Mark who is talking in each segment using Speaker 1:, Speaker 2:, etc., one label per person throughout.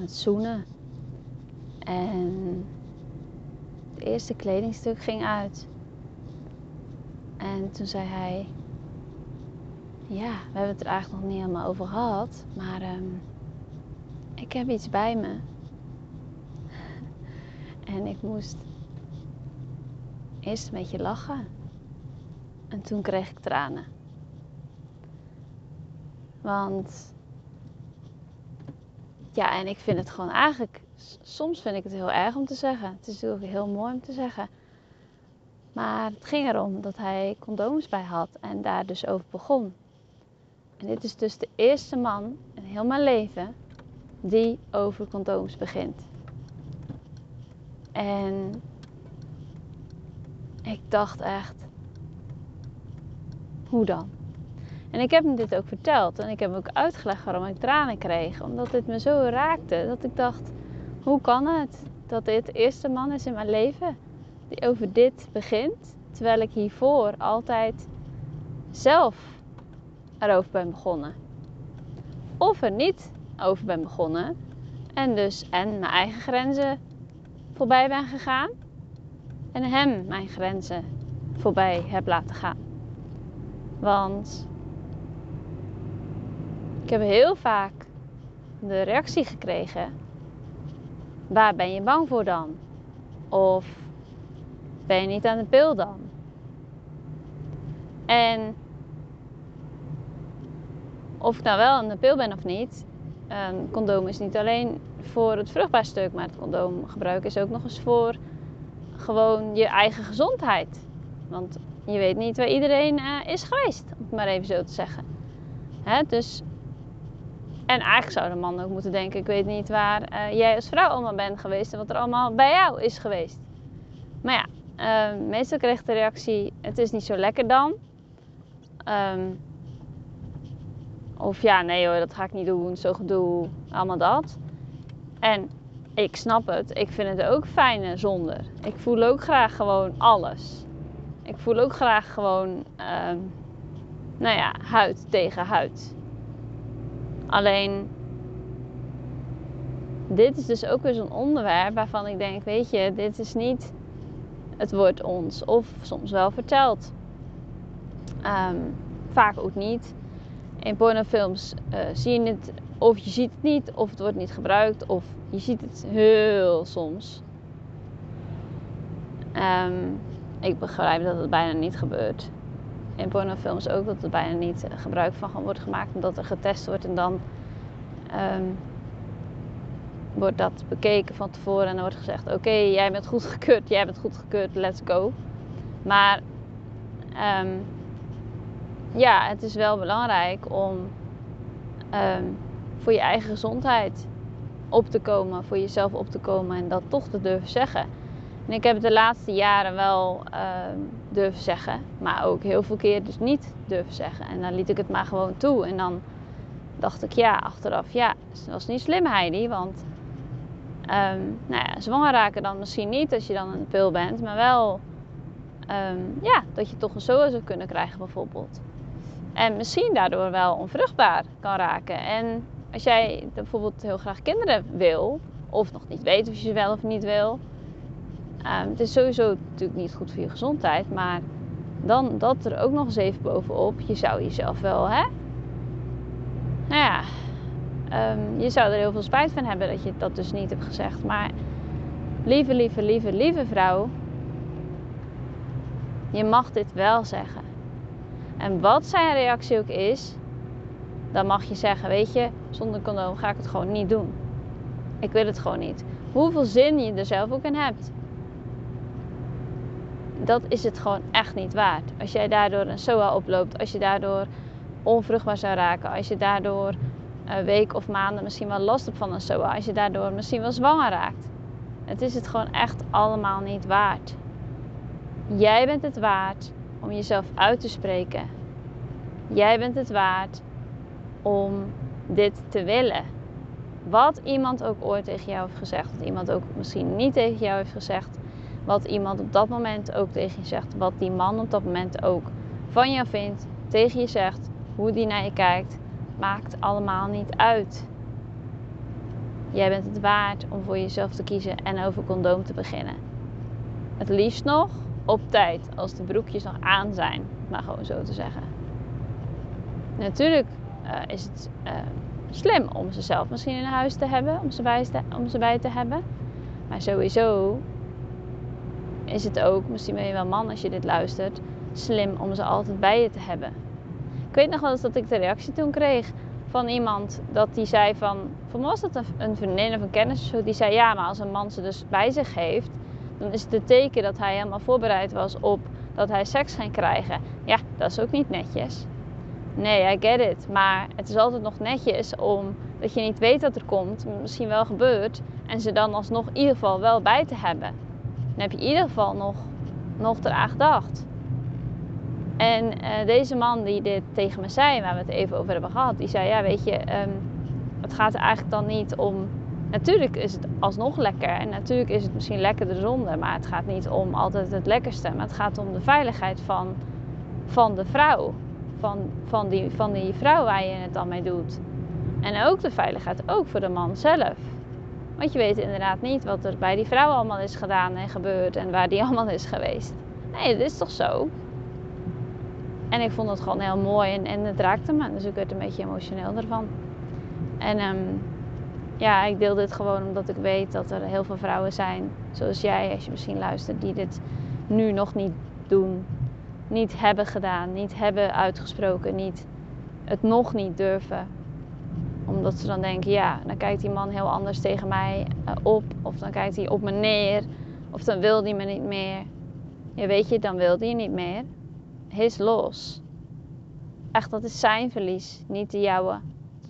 Speaker 1: het zoenen. En het eerste kledingstuk ging uit. En toen zei hij: Ja, we hebben het er eigenlijk nog niet helemaal over gehad, maar ehm, ik heb iets bij me. en ik moest eerst een beetje lachen. En toen kreeg ik tranen. Want ja, en ik vind het gewoon eigenlijk, soms vind ik het heel erg om te zeggen. Het is natuurlijk heel mooi om te zeggen. Maar het ging erom dat hij condooms bij had en daar dus over begon. En dit is dus de eerste man in heel mijn leven die over condooms begint. En ik dacht echt, hoe dan? En ik heb hem dit ook verteld en ik heb hem ook uitgelegd waarom ik tranen kreeg. Omdat dit me zo raakte dat ik dacht, hoe kan het dat dit de eerste man is in mijn leven die over dit begint, terwijl ik hiervoor altijd zelf erover ben begonnen. Of er niet over ben begonnen en dus en mijn eigen grenzen voorbij ben gegaan en hem mijn grenzen voorbij heb laten gaan. Want ik heb heel vaak de reactie gekregen: waar ben je bang voor dan? Of ben je niet aan de pil dan? En of ik nou wel aan de pil ben of niet, een condoom is niet alleen voor het vruchtbaar stuk, maar het condoomgebruik is ook nog eens voor gewoon je eigen gezondheid. Want je weet niet waar iedereen uh, is geweest, om het maar even zo te zeggen. Hè? Dus, en eigenlijk zou de man ook moeten denken: ik weet niet waar uh, jij als vrouw allemaal bent geweest en wat er allemaal bij jou is geweest. Maar ja, uh, meestal kreeg de reactie: het is niet zo lekker dan. Um, of ja, nee hoor, dat ga ik niet doen, zo gedoe, allemaal dat. En ik snap het. Ik vind het ook fijner zonder. Ik voel ook graag gewoon alles. Ik voel ook graag gewoon, uh, nou ja, huid tegen huid. Alleen, dit is dus ook weer zo'n onderwerp waarvan ik denk, weet je, dit is niet, het wordt ons of soms wel verteld. Um, vaak ook niet. In pornofilms uh, zie je het of je ziet het niet, of het wordt niet gebruikt, of je ziet het heel soms. Um, ik begrijp dat het bijna niet gebeurt. In pornofilms ook dat er bijna niet gebruik van wordt gemaakt, omdat er getest wordt en dan um, wordt dat bekeken van tevoren en dan wordt gezegd: Oké, jij bent goedgekeurd, jij bent goedgekeurd, let's go. Maar um, ja, het is wel belangrijk om um, voor je eigen gezondheid op te komen, voor jezelf op te komen en dat toch te durven zeggen. En ik heb de laatste jaren wel durven zeggen, maar ook heel veel keer dus niet durven zeggen. En dan liet ik het maar gewoon toe. En dan dacht ik, ja, achteraf, ja, dat was niet slim Heidi, want um, nou ja, zwanger raken dan misschien niet als je dan een pil bent, maar wel um, ja, dat je toch een SOA zou kunnen krijgen bijvoorbeeld. En misschien daardoor wel onvruchtbaar kan raken. En als jij bijvoorbeeld heel graag kinderen wil, of nog niet weet of je ze wel of niet wil. Um, het is sowieso natuurlijk niet goed voor je gezondheid, maar dan dat er ook nog eens even bovenop. Je zou jezelf wel, hè? Nou ja, um, je zou er heel veel spijt van hebben dat je dat dus niet hebt gezegd. Maar lieve, lieve, lieve, lieve vrouw, je mag dit wel zeggen. En wat zijn reactie ook is, dan mag je zeggen: Weet je, zonder condoom ga ik het gewoon niet doen. Ik wil het gewoon niet. Hoeveel zin je er zelf ook in hebt. Dat is het gewoon echt niet waard. Als jij daardoor een SOA oploopt, als je daardoor onvruchtbaar zou raken, als je daardoor een week of maanden misschien wel last hebt van een SOA, als je daardoor misschien wel zwanger raakt. Het is het gewoon echt allemaal niet waard. Jij bent het waard om jezelf uit te spreken. Jij bent het waard om dit te willen. Wat iemand ook ooit tegen jou heeft gezegd, wat iemand ook misschien niet tegen jou heeft gezegd, wat iemand op dat moment ook tegen je zegt, wat die man op dat moment ook van jou vindt, tegen je zegt, hoe die naar je kijkt, maakt allemaal niet uit. Jij bent het waard om voor jezelf te kiezen en over condoom te beginnen. Het liefst nog op tijd, als de broekjes nog aan zijn, maar gewoon zo te zeggen. Natuurlijk uh, is het uh, slim om ze zelf misschien in huis te hebben, om ze, bij om ze bij te hebben. Maar sowieso is het ook, misschien ben je wel man als je dit luistert, slim om ze altijd bij je te hebben. Ik weet nog wel eens dat ik de reactie toen kreeg van iemand dat die zei van, van was dat een vriendin of een kennis die zei ja, maar als een man ze dus bij zich heeft, dan is het een teken dat hij helemaal voorbereid was op dat hij seks ging krijgen. Ja, dat is ook niet netjes. Nee, I get it. Maar het is altijd nog netjes om dat je niet weet wat er komt, misschien wel gebeurt, en ze dan alsnog in ieder geval wel bij te hebben. Dan heb je in ieder geval nog, nog eraan gedacht. En uh, deze man die dit tegen me zei, waar we het even over hebben gehad, die zei: Ja, weet je, um, het gaat eigenlijk dan niet om. Natuurlijk is het alsnog lekker en natuurlijk is het misschien lekkerder zonder, maar het gaat niet om altijd het lekkerste, maar het gaat om de veiligheid van, van de vrouw. Van, van, die, van die vrouw waar je het dan mee doet. En ook de veiligheid, ook voor de man zelf. Want je weet inderdaad niet wat er bij die vrouw allemaal is gedaan en gebeurd en waar die allemaal is geweest. Nee, dat is toch zo? En ik vond het gewoon heel mooi en, en het raakte me. Dus ik werd een beetje emotioneel ervan. En um, ja, ik deel dit gewoon omdat ik weet dat er heel veel vrouwen zijn, zoals jij, als je misschien luistert, die dit nu nog niet doen. Niet hebben gedaan, niet hebben uitgesproken, niet, het nog niet durven. Omdat ze dan denken, ja, dan kijkt die man heel anders tegen mij uh, op. Of dan kijkt hij op me neer. Of dan wil hij me niet meer. Ja, weet je, dan wil hij niet meer his los. Echt, dat is zijn verlies, niet de jouwe.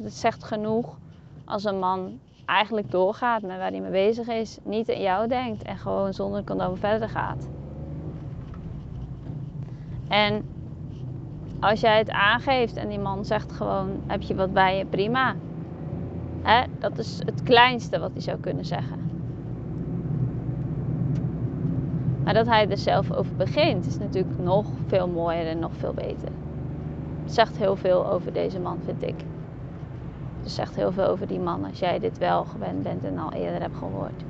Speaker 1: Het zegt genoeg als een man eigenlijk doorgaat met waar hij mee bezig is, niet aan jou denkt en gewoon zonder condoom verder gaat. En als jij het aangeeft en die man zegt gewoon: heb je wat bij je, prima. Hè? Dat is het kleinste wat hij zou kunnen zeggen. Maar dat hij er zelf over begint, is natuurlijk nog veel mooier en nog veel beter. Het zegt heel veel over deze man, vind ik. Het zegt heel veel over die man als jij dit wel gewend bent en al eerder hebt gehoord.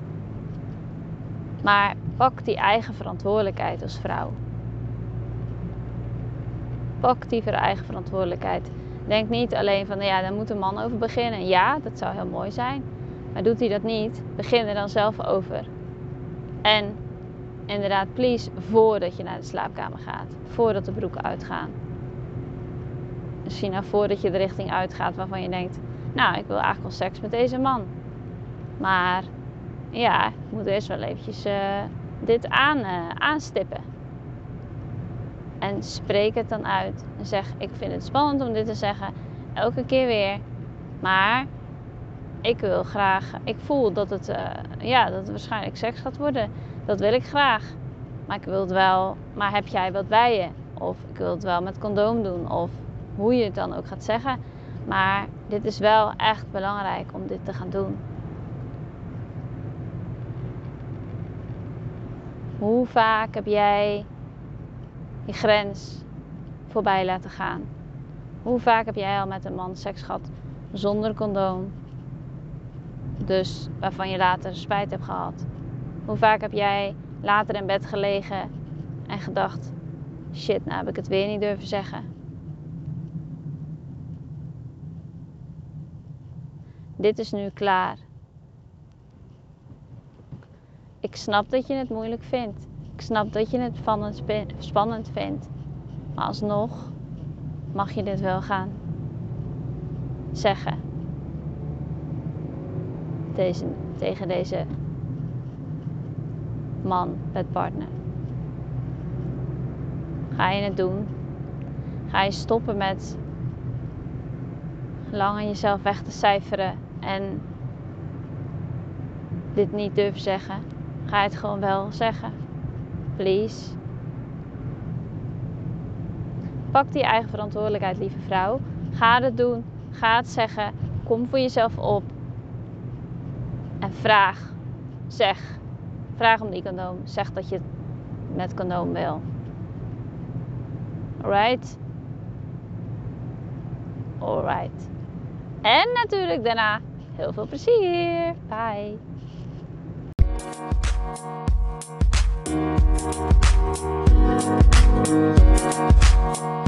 Speaker 1: Maar pak die eigen verantwoordelijkheid als vrouw. Die eigen verantwoordelijkheid. Denk niet alleen van, ja, daar moet een man over beginnen. Ja, dat zou heel mooi zijn. Maar doet hij dat niet, begin er dan zelf over. En inderdaad, please, voordat je naar de slaapkamer gaat. Voordat de broeken uitgaan. Misschien nou voordat je de richting uitgaat waarvan je denkt... Nou, ik wil eigenlijk wel seks met deze man. Maar ja, ik moet eerst wel eventjes uh, dit aan, uh, aanstippen. En spreek het dan uit. En zeg, ik vind het spannend om dit te zeggen. Elke keer weer. Maar ik wil graag... Ik voel dat het, uh, ja, dat waarschijnlijk seks gaat worden dat wil ik graag. Maar ik wil het wel, maar heb jij wat bij je? Of ik wil het wel met condoom doen. Of hoe je het dan ook gaat zeggen. Maar dit is wel echt belangrijk om dit te gaan doen. Hoe vaak heb jij je grens voorbij laten gaan? Hoe vaak heb jij al met een man seks gehad zonder condoom? Dus waarvan je later spijt hebt gehad. Hoe vaak heb jij later in bed gelegen en gedacht: shit, nou heb ik het weer niet durven zeggen? Dit is nu klaar. Ik snap dat je het moeilijk vindt. Ik snap dat je het spannend vindt. Maar alsnog mag je dit wel gaan zeggen. Tegen deze man, partner. Ga je het doen? Ga je stoppen met lang aan jezelf weg te cijferen en dit niet durven zeggen? Ga je het gewoon wel zeggen? Please. Pak die eigen verantwoordelijkheid, lieve vrouw. Ga het doen. Ga het zeggen. Kom voor jezelf op. En vraag. Zeg. Vraag om die condoom. Zeg dat je het met condoom wil. Alright? Alright. En natuurlijk daarna Heel veel plezier. Bye. Thank you.